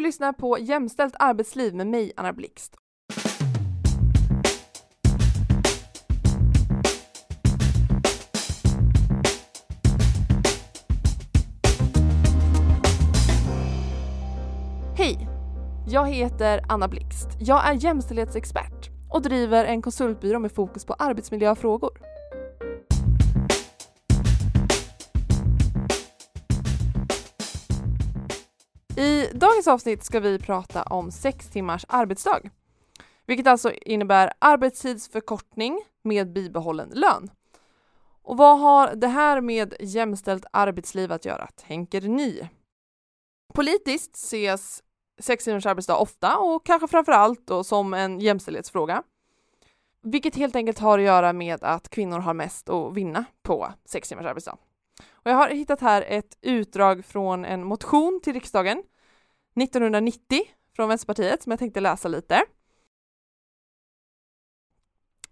Du lyssnar på Jämställt arbetsliv med mig, Anna Blixt. Hej! Jag heter Anna Blixt. Jag är jämställdhetsexpert och driver en konsultbyrå med fokus på arbetsmiljöfrågor. I dagens avsnitt ska vi prata om sex timmars arbetsdag, vilket alltså innebär arbetstidsförkortning med bibehållen lön. Och vad har det här med jämställt arbetsliv att göra, tänker ni? Politiskt ses sex timmars arbetsdag ofta och kanske framför allt då som en jämställdhetsfråga. Vilket helt enkelt har att göra med att kvinnor har mest att vinna på sex timmars arbetsdag. Och jag har hittat här ett utdrag från en motion till riksdagen 1990 från Vänsterpartiet som jag tänkte läsa lite.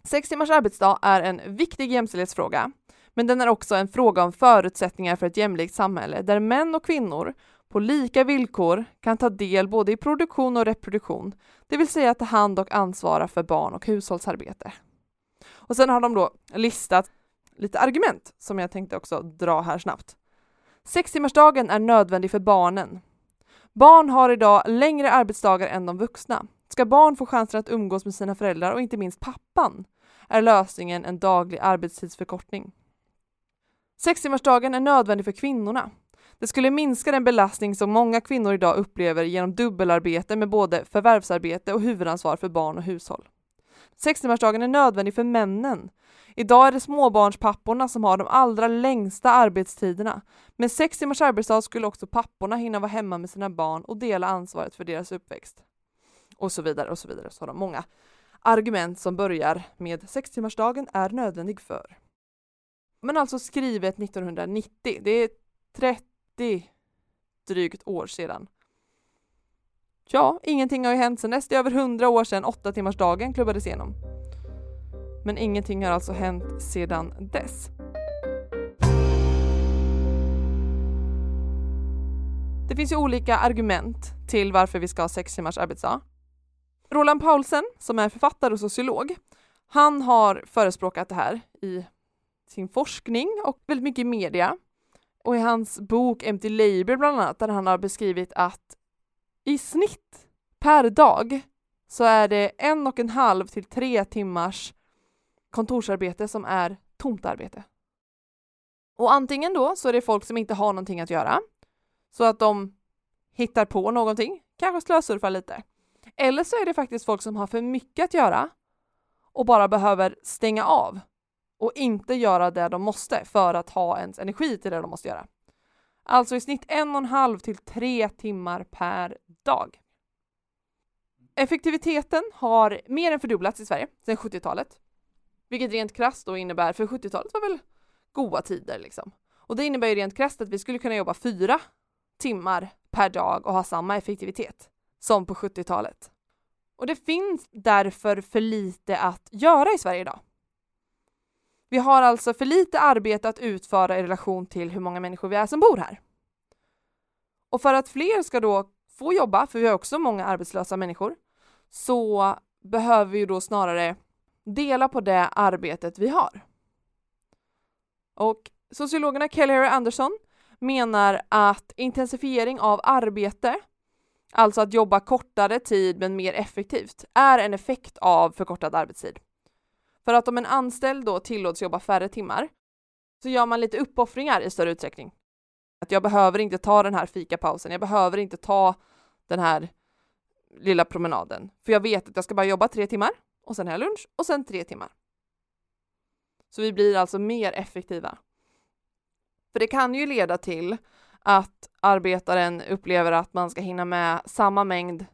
Sex timmars arbetsdag är en viktig jämställdhetsfråga, men den är också en fråga om förutsättningar för ett jämlikt samhälle där män och kvinnor på lika villkor kan ta del både i produktion och reproduktion, det vill säga ta hand och ansvara för barn och hushållsarbete. Och sen har de då listat lite argument som jag tänkte också dra här snabbt. Sextimmarsdagen är nödvändig för barnen. Barn har idag längre arbetsdagar än de vuxna. Ska barn få chansen att umgås med sina föräldrar och inte minst pappan är lösningen en daglig arbetstidsförkortning. Sextimmarsdagen är nödvändig för kvinnorna. Det skulle minska den belastning som många kvinnor idag upplever genom dubbelarbete med både förvärvsarbete och huvudansvar för barn och hushåll. Sextimmarsdagen är nödvändig för männen. Idag är det småbarnspapporna som har de allra längsta arbetstiderna. Med sex timmars arbetsdag skulle också papporna hinna vara hemma med sina barn och dela ansvaret för deras uppväxt. Och så vidare och så vidare. Så har de många argument som börjar med sextimmarsdagen är nödvändig för. Men alltså skrivet 1990. Det är 30 drygt år sedan. Ja, ingenting har ju hänt sedan dess. Det är över 100 år sedan åtta timmars dagen klubbades igenom. Men ingenting har alltså hänt sedan dess. Det finns ju olika argument till varför vi ska ha sex timmars arbetsdag. Roland Paulsen, som är författare och sociolog, han har förespråkat det här i sin forskning och väldigt mycket i media. Och i hans bok Empty Labour bland annat, där han har beskrivit att i snitt per dag så är det en och en halv till tre timmars kontorsarbete som är tomt arbete. Och antingen då så är det folk som inte har någonting att göra, så att de hittar på någonting, kanske slösurfar lite. Eller så är det faktiskt folk som har för mycket att göra och bara behöver stänga av och inte göra det de måste för att ha ens energi till det de måste göra. Alltså i snitt en och en halv till tre timmar per dag. Effektiviteten har mer än fördubblats i Sverige sedan 70-talet. Vilket rent krasst då innebär, för 70-talet var väl goda tider liksom. Och det innebär ju rent krasst att vi skulle kunna jobba fyra timmar per dag och ha samma effektivitet som på 70-talet. Och det finns därför för lite att göra i Sverige idag. Vi har alltså för lite arbete att utföra i relation till hur många människor vi är som bor här. Och för att fler ska då få jobba, för vi har också många arbetslösa människor, så behöver vi då snarare dela på det arbetet vi har. Och sociologerna Kelly och Anderson menar att intensifiering av arbete, alltså att jobba kortare tid men mer effektivt, är en effekt av förkortad arbetstid. För att om en anställd då tillåts jobba färre timmar så gör man lite uppoffringar i större utsträckning. Att jag behöver inte ta den här fikapausen, jag behöver inte ta den här lilla promenaden, för jag vet att jag ska bara jobba tre timmar och sen har jag lunch och sen tre timmar. Så vi blir alltså mer effektiva. För det kan ju leda till att arbetaren upplever att man ska hinna med samma mängd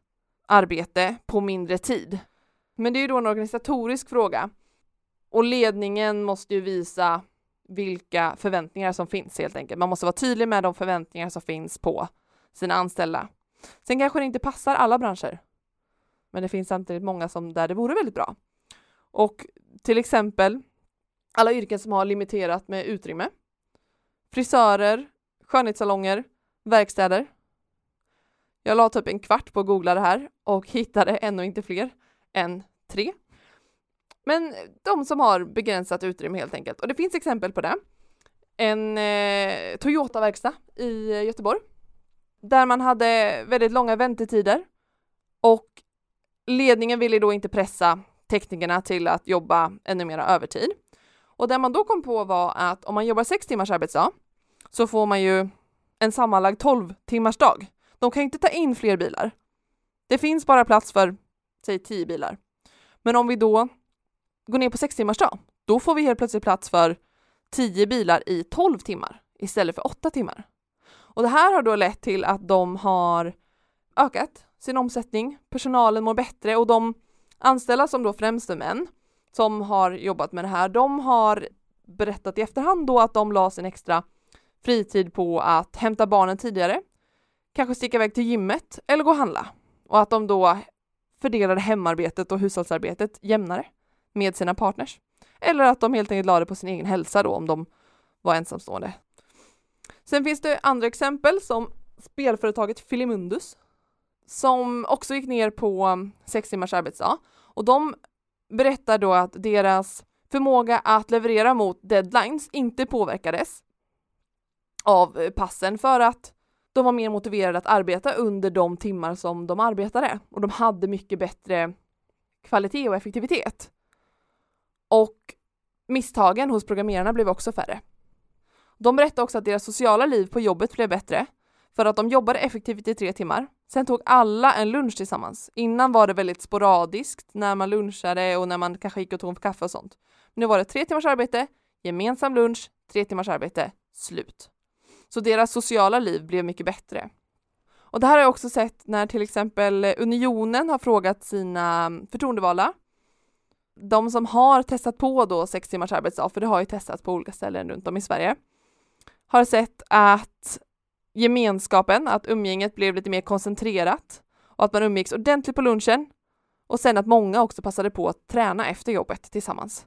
arbete på mindre tid. Men det är ju då en organisatorisk fråga och ledningen måste ju visa vilka förväntningar som finns helt enkelt. Man måste vara tydlig med de förväntningar som finns på sina anställda. Sen kanske det inte passar alla branscher, men det finns samtidigt många som där det vore väldigt bra. Och till exempel alla yrken som har limiterat med utrymme. Frisörer, skönhetssalonger, verkstäder. Jag la typ en kvart på att googla det här och hittade ännu inte fler än tre. Men de som har begränsat utrymme helt enkelt. Och det finns exempel på det. En eh, Toyota-verkstad i Göteborg där man hade väldigt långa väntetider och ledningen ville då inte pressa teknikerna till att jobba ännu mer övertid. Och det man då kom på var att om man jobbar sex timmars arbetsdag så får man ju en sammanlagd 12 timmars dag. De kan inte ta in fler bilar. Det finns bara plats för, säg 10 bilar. Men om vi då går ner på sex timmars dag, då får vi helt plötsligt plats för 10 bilar i 12 timmar istället för 8 timmar. Och det här har då lett till att de har ökat sin omsättning, personalen mår bättre och de anställda som då främst är män som har jobbat med det här, de har berättat i efterhand då att de la sin extra fritid på att hämta barnen tidigare, kanske sticka iväg till gymmet eller gå och handla. Och att de då fördelade hemarbetet och hushållsarbetet jämnare med sina partners. Eller att de helt enkelt la det på sin egen hälsa då om de var ensamstående. Sen finns det andra exempel som spelföretaget Filimundus som också gick ner på um, sex timmars arbetsdag och de berättar då att deras förmåga att leverera mot deadlines inte påverkades av eh, passen för att de var mer motiverade att arbeta under de timmar som de arbetade och de hade mycket bättre kvalitet och effektivitet. Och misstagen hos programmerarna blev också färre. De berättade också att deras sociala liv på jobbet blev bättre för att de jobbade effektivt i tre timmar. Sen tog alla en lunch tillsammans. Innan var det väldigt sporadiskt när man lunchade och när man kanske gick och tog en kaffe och sånt. Nu var det tre timmars arbete, gemensam lunch, tre timmars arbete, slut. Så deras sociala liv blev mycket bättre. Och det här har jag också sett när till exempel Unionen har frågat sina förtroendevalda. De som har testat på då sex timmars arbetsdag, för det har ju testats på olika ställen runt om i Sverige, har sett att gemenskapen, att umgänget blev lite mer koncentrerat och att man umgicks ordentligt på lunchen och sen att många också passade på att träna efter jobbet tillsammans.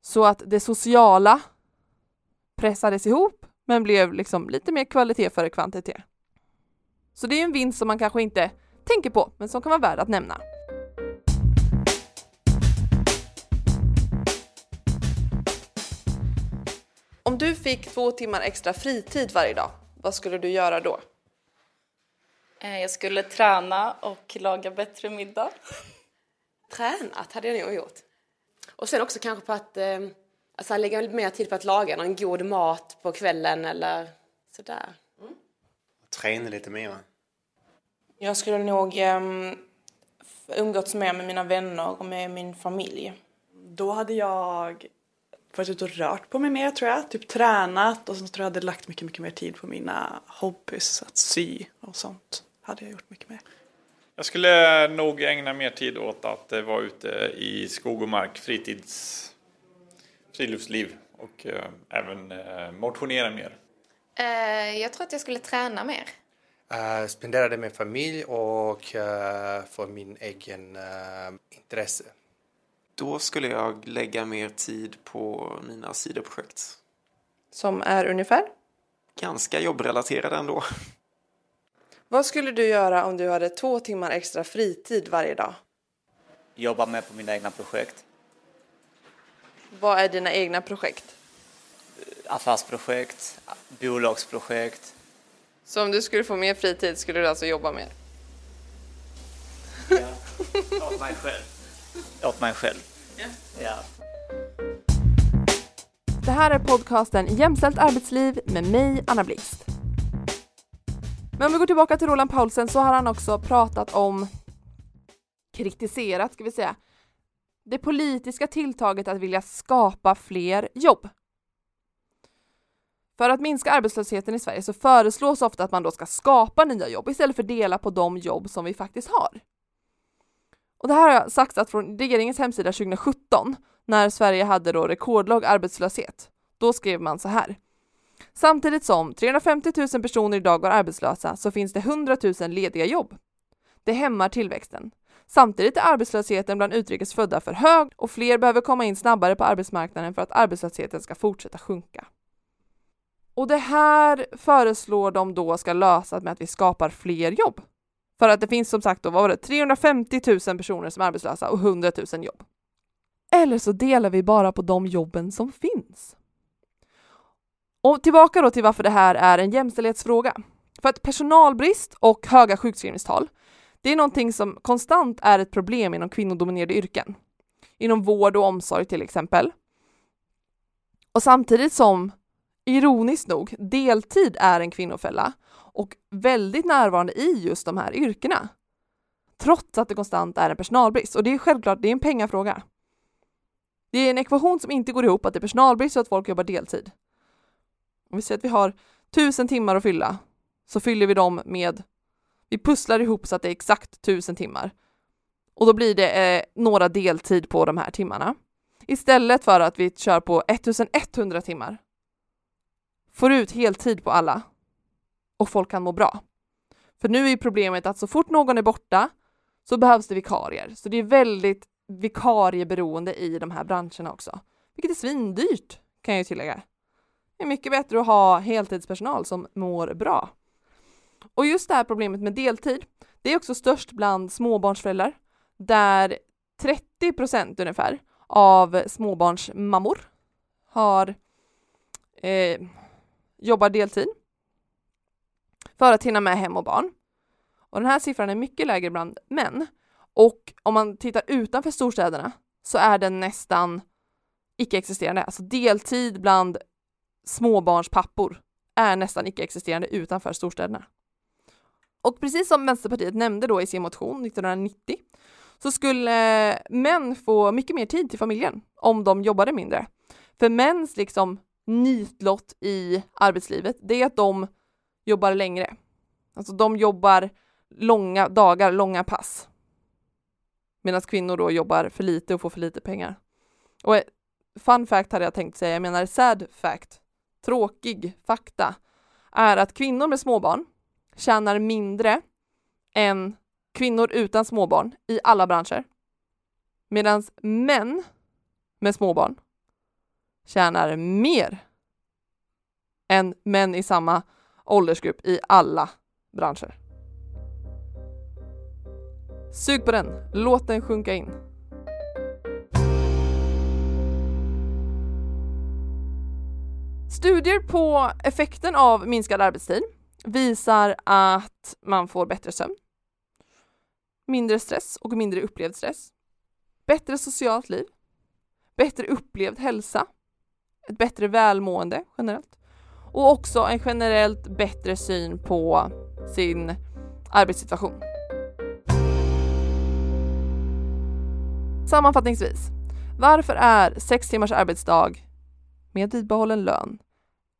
Så att det sociala pressades ihop men blev liksom lite mer kvalitet före kvantitet. Så det är en vinst som man kanske inte tänker på, men som kan vara värd att nämna. Om du fick två timmar extra fritid varje dag, vad skulle du göra då? Eh, jag skulle träna och laga bättre middag. Tränat hade jag nog gjort. Och sen också kanske på att eh, alltså, lägga mer tid på att laga någon god mat på kvällen eller sådär. Mm. Träna lite mer. Jag skulle nog um, umgåtts mer med mina vänner och med min familj. Då hade jag varit ute och rört på mig mer tror jag. Typ tränat och sen tror jag hade lagt mycket, mycket mer tid på mina hobbys. Att sy och sånt hade jag gjort mycket mer. Jag skulle nog ägna mer tid åt att eh, vara ute i skog och mark, fritids, friluftsliv och eh, även eh, motionera mer. Uh, jag tror att jag skulle träna mer. Uh, spendera det med familj och uh, för min egen intresse. Då skulle jag lägga mer tid på mina sidoprojekt. Som är ungefär? Ganska jobbrelaterade ändå. Vad skulle du göra om du hade två timmar extra fritid varje dag? Jobba med på mina egna projekt. Vad är dina egna projekt? Affärsprojekt, bolagsprojekt. Så om du skulle få mer fritid skulle du alltså jobba mer? Ja, åt mig själv. Åt mig själv. Ja. ja. Det här är podcasten Jämställt arbetsliv med mig, Anna Blixt. Men om vi går tillbaka till Roland Paulsen så har han också pratat om kritiserat, ska vi säga, det politiska tilltaget att vilja skapa fler jobb. För att minska arbetslösheten i Sverige så föreslås ofta att man då ska skapa nya jobb istället för dela på de jobb som vi faktiskt har. Och det här har jag sagt att från regeringens hemsida 2017 när Sverige hade då rekordlåg arbetslöshet. Då skrev man så här. Samtidigt som 350 000 personer idag går arbetslösa så finns det 100 000 lediga jobb. Det hämmar tillväxten. Samtidigt är arbetslösheten bland utrikes födda för hög och fler behöver komma in snabbare på arbetsmarknaden för att arbetslösheten ska fortsätta sjunka. Och det här föreslår de då ska lösas med att vi skapar fler jobb. För att det finns som sagt då, vad var det, 350 000 personer som är arbetslösa och 100 000 jobb. Eller så delar vi bara på de jobben som finns. Och tillbaka då till varför det här är en jämställdhetsfråga. För att personalbrist och höga sjukskrivningstal, det är någonting som konstant är ett problem inom kvinnodominerade yrken. Inom vård och omsorg till exempel. Och samtidigt som, ironiskt nog, deltid är en kvinnofälla och väldigt närvarande i just de här yrkena. Trots att det konstant är en personalbrist. Och det är självklart, det är en pengafråga. Det är en ekvation som inte går ihop att det är personalbrist och att folk jobbar deltid. Om vi säger att vi har tusen timmar att fylla så fyller vi dem med, vi pusslar ihop så att det är exakt tusen timmar. Och då blir det eh, några deltid på de här timmarna. Istället för att vi kör på 1100 timmar. Får ut heltid på alla. Och folk kan må bra. För nu är problemet att så fort någon är borta så behövs det vikarier. Så det är väldigt vikarieberoende i de här branscherna också. Vilket är svindyrt kan jag ju tillägga. Det är mycket bättre att ha heltidspersonal som mår bra. Och just det här problemet med deltid, det är också störst bland småbarnsföräldrar där 30 procent ungefär av småbarnsmammor har eh, jobbar deltid för att hinna med hem och barn. Och den här siffran är mycket lägre bland män. Och om man tittar utanför storstäderna så är den nästan icke-existerande. Alltså deltid bland småbarnspappor är nästan icke-existerande utanför storstäderna. Och precis som Vänsterpartiet nämnde då i sin motion 1990 så skulle män få mycket mer tid till familjen om de jobbade mindre. För mäns liksom nitlott i arbetslivet, det är att de jobbar längre. Alltså de jobbar långa dagar, långa pass. Medan kvinnor då jobbar för lite och får för lite pengar. Och eh, fun fact hade jag tänkt säga, jag menar sad fact, tråkig fakta, är att kvinnor med småbarn tjänar mindre än kvinnor utan småbarn i alla branscher. Medan män med småbarn tjänar mer än män i samma åldersgrupp i alla branscher. Sug på den, låt den sjunka in. Studier på effekten av minskad arbetstid visar att man får bättre sömn, mindre stress och mindre upplevd stress, bättre socialt liv, bättre upplevd hälsa, ett bättre välmående generellt och också en generellt bättre syn på sin arbetssituation. Sammanfattningsvis, varför är sex timmars arbetsdag med bibehållen lön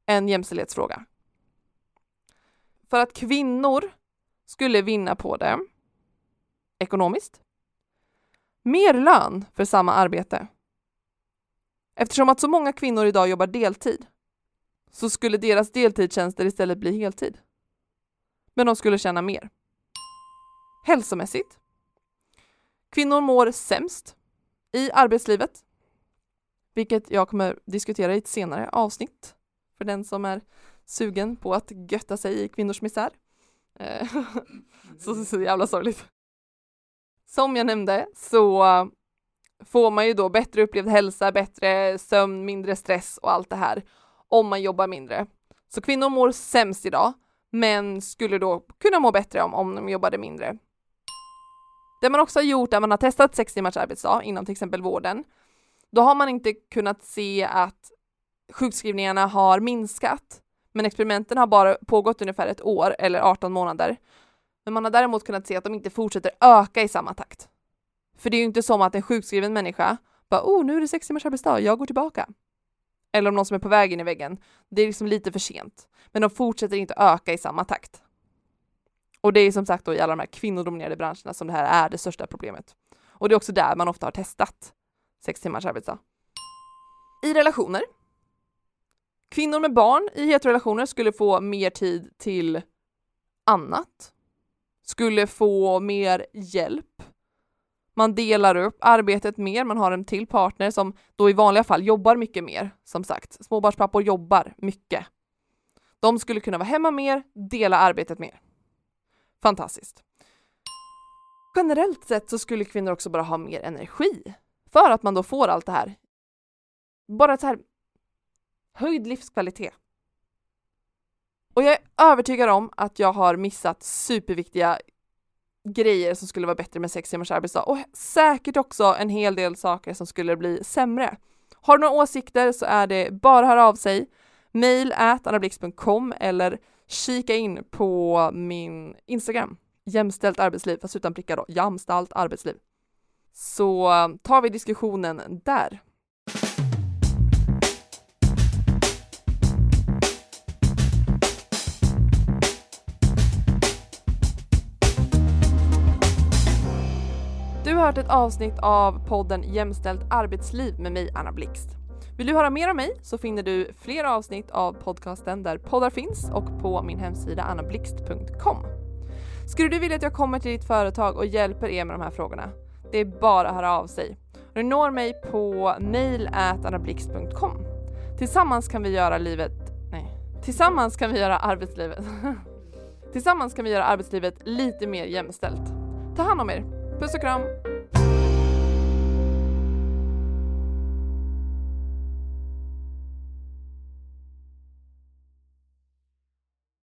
en jämställdhetsfråga? För att kvinnor skulle vinna på det ekonomiskt. Mer lön för samma arbete. Eftersom att så många kvinnor idag jobbar deltid så skulle deras deltidstjänster istället bli heltid. Men de skulle tjäna mer. Hälsomässigt. Kvinnor mår sämst i arbetslivet, vilket jag kommer diskutera i ett senare avsnitt för den som är sugen på att götta sig i kvinnors misär. Eh, så, så, så jävla sorgligt. Som jag nämnde så får man ju då bättre upplevd hälsa, bättre sömn, mindre stress och allt det här om man jobbar mindre. Så kvinnor mår sämst idag, men skulle då kunna må bättre om, om de jobbade mindre. Det man också har gjort är att man har testat sex timmars arbetsdag inom till exempel vården. Då har man inte kunnat se att sjukskrivningarna har minskat, men experimenten har bara pågått ungefär ett år eller 18 månader. Men man har däremot kunnat se att de inte fortsätter öka i samma takt. För det är ju inte som att en sjukskriven människa bara oh, nu är det sex timmars arbetsdag, jag går tillbaka. Eller om någon som är på väg in i väggen. Det är liksom lite för sent. Men de fortsätter inte öka i samma takt. Och det är som sagt då i alla de här kvinnodominerade branscherna som det här är det största problemet. Och det är också där man ofta har testat sex timmars arbetsdag. I relationer. Kvinnor med barn i heterorelationer skulle få mer tid till annat. Skulle få mer hjälp man delar upp arbetet mer, man har en till partner som då i vanliga fall jobbar mycket mer, som sagt. Småbarnspappor jobbar mycket. De skulle kunna vara hemma mer, dela arbetet mer. Fantastiskt. Generellt sett så skulle kvinnor också bara ha mer energi för att man då får allt det här. Bara så här höjd livskvalitet. Och jag är övertygad om att jag har missat superviktiga grejer som skulle vara bättre med sex timmars arbetsdag och säkert också en hel del saker som skulle bli sämre. Har du några åsikter så är det bara att höra av sig. Mail annablix.com eller kika in på min Instagram. Jämställt arbetsliv, fast utan prickar då. Jämställt arbetsliv. Så eh, tar vi diskussionen där. Hört ett avsnitt av podden Jämställt arbetsliv med mig Anna Blixt. Vill du höra mer om mig så finner du fler avsnitt av podcasten där poddar finns och på min hemsida annablixt.com. Skulle du vilja att jag kommer till ditt företag och hjälper er med de här frågorna? Det är bara att höra av sig. Du når mig på mail@annablixt.com. Tillsammans kan vi göra livet... Nej. Tillsammans kan vi göra arbetslivet... Tillsammans kan vi göra arbetslivet lite mer jämställt. Ta hand om er. Puss och kram!